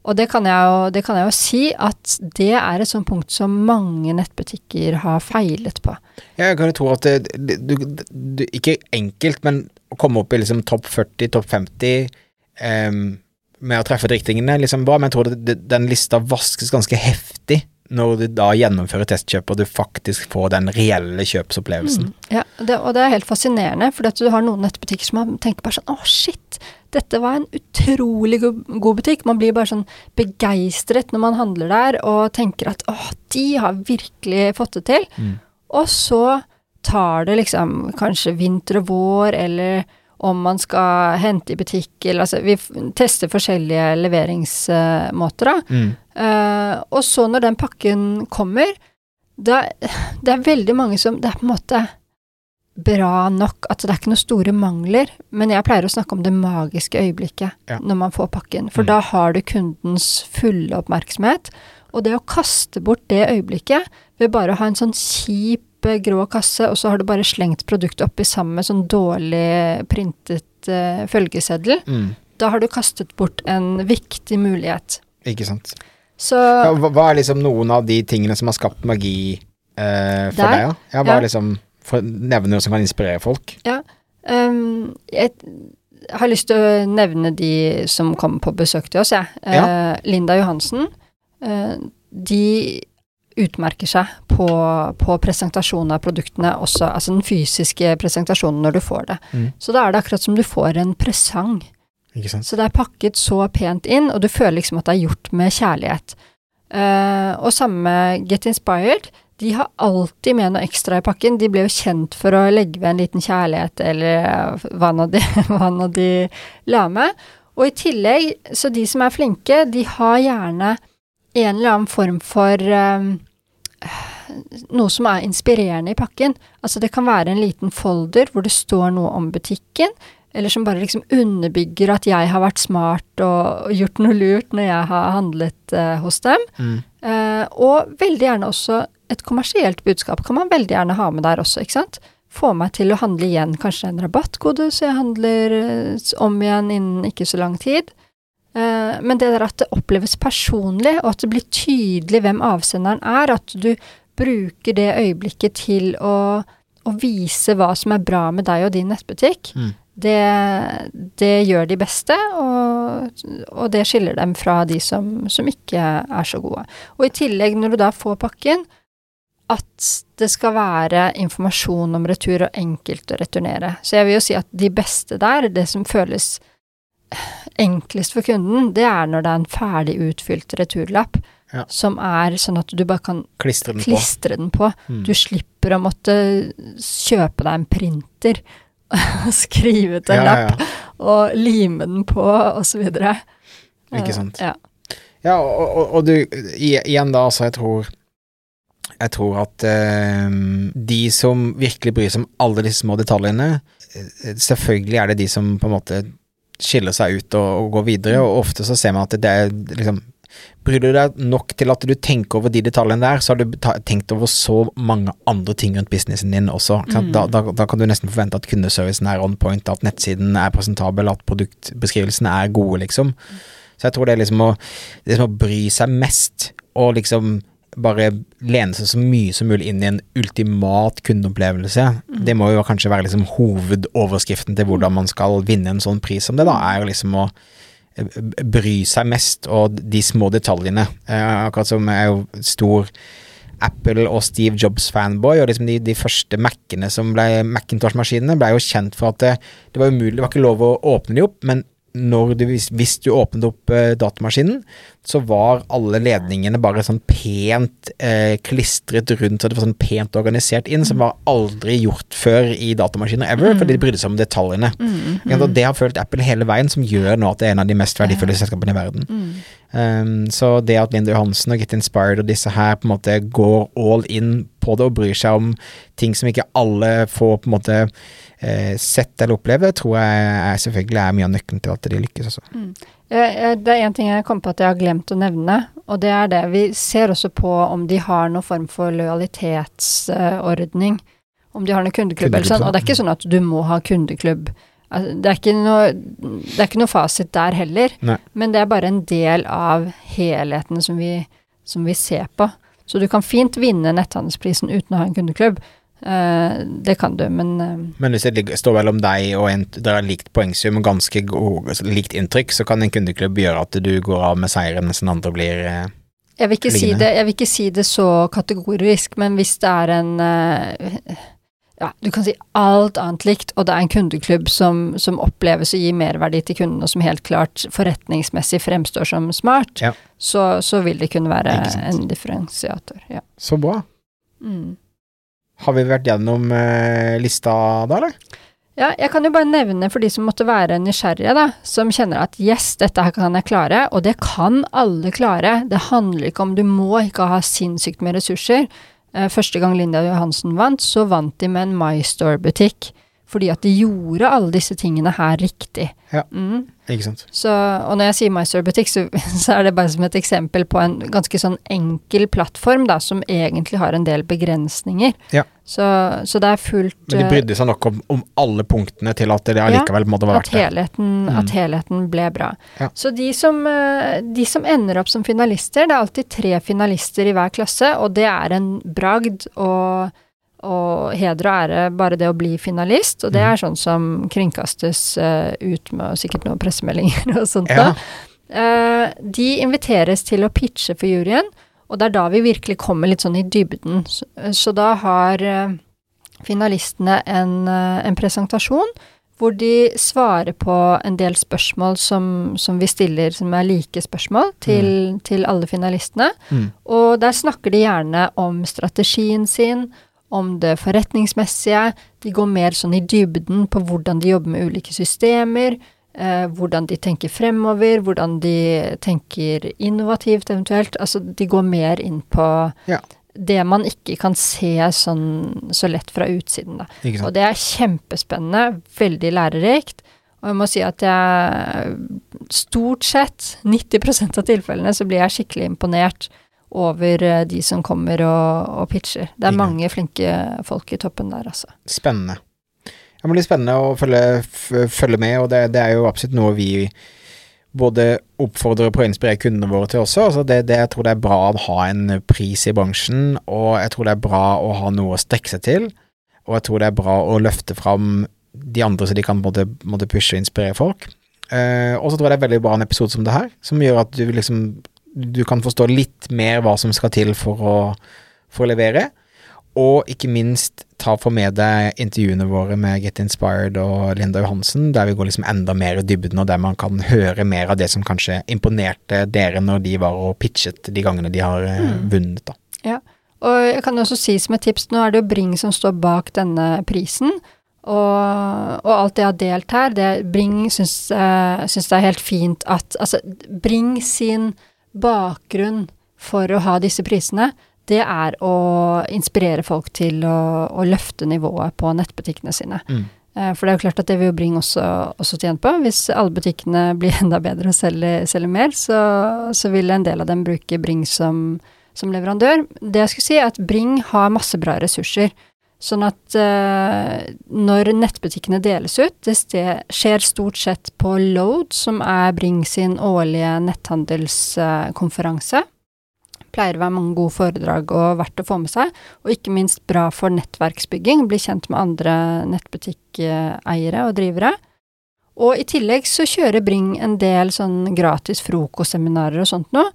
Og det kan jeg jo, det kan jeg jo si at det er et sånt punkt som mange nettbutikker har feilet på. Jeg kan jo tro at det, du, du, Ikke enkelt, men å komme opp i liksom topp 40, topp 50 um, med å treffe riktingene, liksom bra, men jeg tror det, den lista vaskes ganske heftig når du da gjennomfører testkjøp og du faktisk får den reelle kjøpsopplevelsen. Mm. Ja, det, og det er helt fascinerende, for du har noen nettbutikker som tenker bare sånn Å, shit, dette var en utrolig god butikk. Man blir bare sånn begeistret når man handler der, og tenker at å, de har virkelig fått det til. Mm. Og så tar det liksom kanskje vinter og vår, eller om man skal hente i butikk, eller altså Vi tester forskjellige leveringsmåter, da. Mm. Uh, og så når den pakken kommer, da, det er veldig mange som Det er på en måte bra nok at det er ikke noen store mangler, men jeg pleier å snakke om det magiske øyeblikket Ja. når man får pakken, for Mm. da har du kundens fulle oppmerksomhet, Og det å kaste bort det øyeblikket ved bare å ha en sånn kjip eh, grå kasse, og så har du bare slengt produktet oppi sammen med sånn dårlig printet uh, følgeseddel, Mm. da har du kastet bort en viktig mulighet. Ikke sant. Så Ja, hva, er liksom noen av de tingene som har skapt magi uh, for Der? deg? Ja? Ja, hva Ja. er liksom nevne som kan inspirere folk. Um, jeg har lyst til å nevne de som kommer på besøk til oss, jeg. Eh, Linda Johansen. Uh, de utmerker seg på, på presentasjon av produktene også, altså den fysiske presentasjonen når du får det. Mm. Så da er det akkurat som du får en presang. Så det er pakket så pent inn, og du føler liksom at det er gjort med kjærlighet. Uh, og samme Get Inspired. De har alltid med noe ekstra i pakken. De ble jo kjent for å legge ved en liten kjærlighet, eller hva nå de, (laughs) hva nå de la med. Og i tillegg, så de som er flinke, de har gjerne en eller annen form for um, noe som er inspirerende i pakken. Altså det kan være en liten folder hvor det står noe om butikken, eller som bare liksom underbygger at jeg har vært smart og, og gjort noe lurt når jeg har handlet uh, hos dem. Mm. Uh, og veldig gjerne også et kommersielt budskap kan man veldig gjerne ha med der også, ikke sant. Få meg til å handle igjen, kanskje en rabattkode, så jeg handler eh, om igjen innen ikke så lang tid. Eh, men det der at det oppleves personlig, og at det blir tydelig hvem avsenderen er, at du bruker det øyeblikket til å, å vise hva som er bra med deg og din nettbutikk, Mm. det, det gjør de beste, og, og det skiller dem fra de som, som ikke er så gode. Og i tillegg, når du da får pakken, at det skal være informasjon om retur og enkelt å returnere. Så jeg vil jo si at de beste der, det som føles enklest for kunden, det er når det er en ferdig utfylt returlapp, Ja. som er sånn at du bare kan Klistre den på. den på. Mm. Du slipper å måtte kjøpe deg en printer, og (laughs) skrive ut en Ja, lapp ja, og lime den på, og så videre. Ikke sant. Ja. ja og, og, og du, igjen da, altså, jeg tror Jeg tror at eh, de som virkelig bryr seg om alle disse små detaljene, eh, selvfølgelig er det de som på en måte skiller seg ut og, og går videre, og ofte så ser man at det er liksom Bryr du deg nok til at du tenker over de detaljene der, så har du tenkt over så mange andre ting rundt businessen din også. Mm. Da, da, da kan du nesten forvente at kundeservicen er on point, at nettsiden er presentabel, at produktbeskrivelsene er gode, liksom. Så jeg tror det er liksom å, det liksom å bry seg mest, og liksom bare lene seg så mye som mulig inn i en ultimat kundeopplevelse. Mm. Det må jo kanskje være liksom hovedoverskriften til hvordan man skal vinne en sånn pris som det, da, er liksom å eh, bry seg mest, og de små detaljene. Eh, akkurat som jeg er jo stor Apple og Steve Jobs-fanboy, og liksom de, de første Mac-ene som ble Macintosh-maskinene, ble jo kjent for at det, det var umulig, det var ikke lov å åpne de opp, men når du, hvis, hvis du åpnet opp eh, datamaskinen, så var alle ledningene bare sånn pent eh, klistret rundt, så det var sånn pent organisert inn, som var aldri gjort før i datamaskiner ever, fordi de brydde seg om detaljene. Mm, mm. og det har følt Apple hele veien, som gjør nå at det er en av de mest verdifulle selskapene i verden. mm. Um, så det at Linda Johansen og Get Inspired og disse her på en måte går all in på det og bryr seg om ting som ikke alle får på en måte eh, sett eller oppleve, tror jeg er selvfølgelig er mye av nøkkelen til at de lykkes også. Det er en ting jeg kom på at jeg har glemt å nevne, og det er det. Vi ser også på om de har noen form for lojalitetsordning. Om de har noen kundeklubb eller sånn. Og det er ikke sånn at du må ha kundeklubb. Altså, Det er ikke noe, det er ikke noe fasit der heller, Nei. men det er bare en del av helheten som vi, som vi ser på. Så du kan fint vinne netthandelsprisen uten å ha en kundeklubb. Eh, det kan du, men uh, Men hvis det står mellom deg og en dere har likt poengsum og ganske god, likt inntrykk, så kan en kundeklubb gjøre at du går av med seieren mens den andre blir uh, Jeg vil, ikke si det, jeg vil ikke si det så kategorisk, men hvis det er en Ja, du kan si alt annet likt, og det er en kundeklubb som, som oppleves å gi merverdi til kundene, og som helt klart forretningsmessig fremstår som smart, Ja. så, så vil det kunne være en differensiator. Ja. Så bra. Mm. Har vi vært gjennom eh, lista da, eller? Ja, jeg kan jo bare nevne for de som måtte være nysgjerrige, da, som kjenner at yes, dette her kan jeg klare, og det kan alle klare. Det handler ikke om du må ikke ha sinnssykt med ressurser. Eh, Første gang Linda Johansen vant, så vant de med en MyStore-butikk fordi at de gjorde alle disse tingene her riktig. Ja. Mm. Ikke sant. Så, og når jeg sier MySurbutikk, så, (laughs) så er det bare som et eksempel på en ganske sånn enkel plattform, da, som egentlig har en del begrensninger. Ja. Så, så det er fullt Men de eh, brydde seg nok om, om alle punktene til at det allikevel måtte måte verdt det. helheten, Mm. at helheten ble bra. Ja. Så de som, eh, de som ender opp som finalister, det er alltid tre finalister i hver klasse, og det er en bragd og, og heder og ære bare det å bli finalist, og det Mm. er sånn som kringkastes eh, ut med sikkert noen pressemeldinger og sånt. Ja. da. Eh, de inviteres til å pitche for juryen, og det er da vi virkelig kommer litt sånn i dybden. Så, da har eh, finalistene en, en presentasjon hvor de svarer på en del spørsmål som, som vi stiller, som er like spørsmål, til, til alle finalistene. Mm. Og der snakker de gjerne om strategien sin, om det forretningsmessige. De går mer sånn i dybden på hvordan de jobber med ulike systemer, eh, hvordan de tenker fremover, hvordan de tenker innovativt eventuelt. Altså de går mer inn på Ja. det man ikke kan se sånn så lett fra utsiden, da. Og det er kjempespennende, veldig lærerikt. Og jeg må si at jeg stort sett, 90% av tilfellene, så blir jeg skikkelig imponert over eh, de som kommer og, og pitcher. Det er mange flinke folk i toppen der, altså. Spennende. Det blir spennende å følge, følge med, og det, det er jo absolutt noe vi både oppfordrer på å inspirere kundene våre til også. Altså det, det, jeg tror det er bra å ha en pris i bransjen, og jeg tror det er bra å ha noe å strekke seg til. Og jeg tror det er bra å løfte fram de andre, så de kan måtte, måtte pushe og inspirere folk. Uh, og så tror jeg det er veldig bra en episode som det her, som gjør at du liksom du kan forstå litt mer hva som skal til for å, for å levere. Og ikke minst ta for med deg intervjuene våre med Get Inspired og Linda Johansen, der vi går liksom enda mer i dybden, og der man kan høre mer av det som kanskje imponerte dere når de var og pitchet de gangene de har eh, Mm. vunnet, da. Og jeg kan også si som et tips, nå er det jo Bring som står bak denne prisen. Og, og alt det jeg har delt her, det Bring syns, uh, syns det er helt fint at Altså, Bring sin bakgrunn for å ha disse prisene, det er å inspirere folk til å, å løfte nivået på nettbutikkene sine. Mm. Eh, For det er jo klart at det vil jo Bring også, også tjene på. Hvis alle butikkene blir (laughs) enda bedre og selger, selger mer, så, så vil en del av dem bruke Bring som, som leverandør. Det jeg skulle si, er at Bring har masse bra ressurser. Sånn at uh, når nettbutikkene deles ut, det skjer stort sett på Load, som er Bring sin årlige netthandelskonferanse. Pleier å være mange gode foredrag og verdt å få med seg, og ikke minst bra for nettverksbygging, bli kjent med andre nettbutikkeiere og drivere. Og i tillegg så kjører Bring en del sånn gratis frokostseminarer og sånt noe,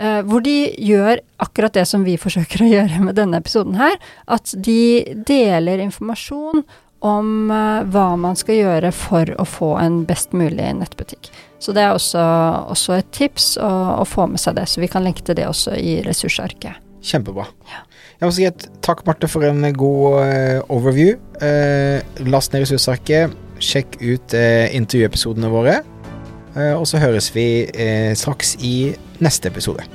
hvor de gjør akkurat det som vi forsøker å gjøre med denne episoden her, at de deler informasjon om eh, hva man skal gjøre for å få en best mulig nettbutikk. Så det er også, også et tips å, å få med seg det, så vi kan lenke til det også i ressursarket. Kjempebra. Jeg må si et takk, Marte, for en god eh, overview. Eh, last ned ressursarket. Sjekk ut eh, intervjuepisodene våre. Eh, og så høres vi eh, straks i neste episode.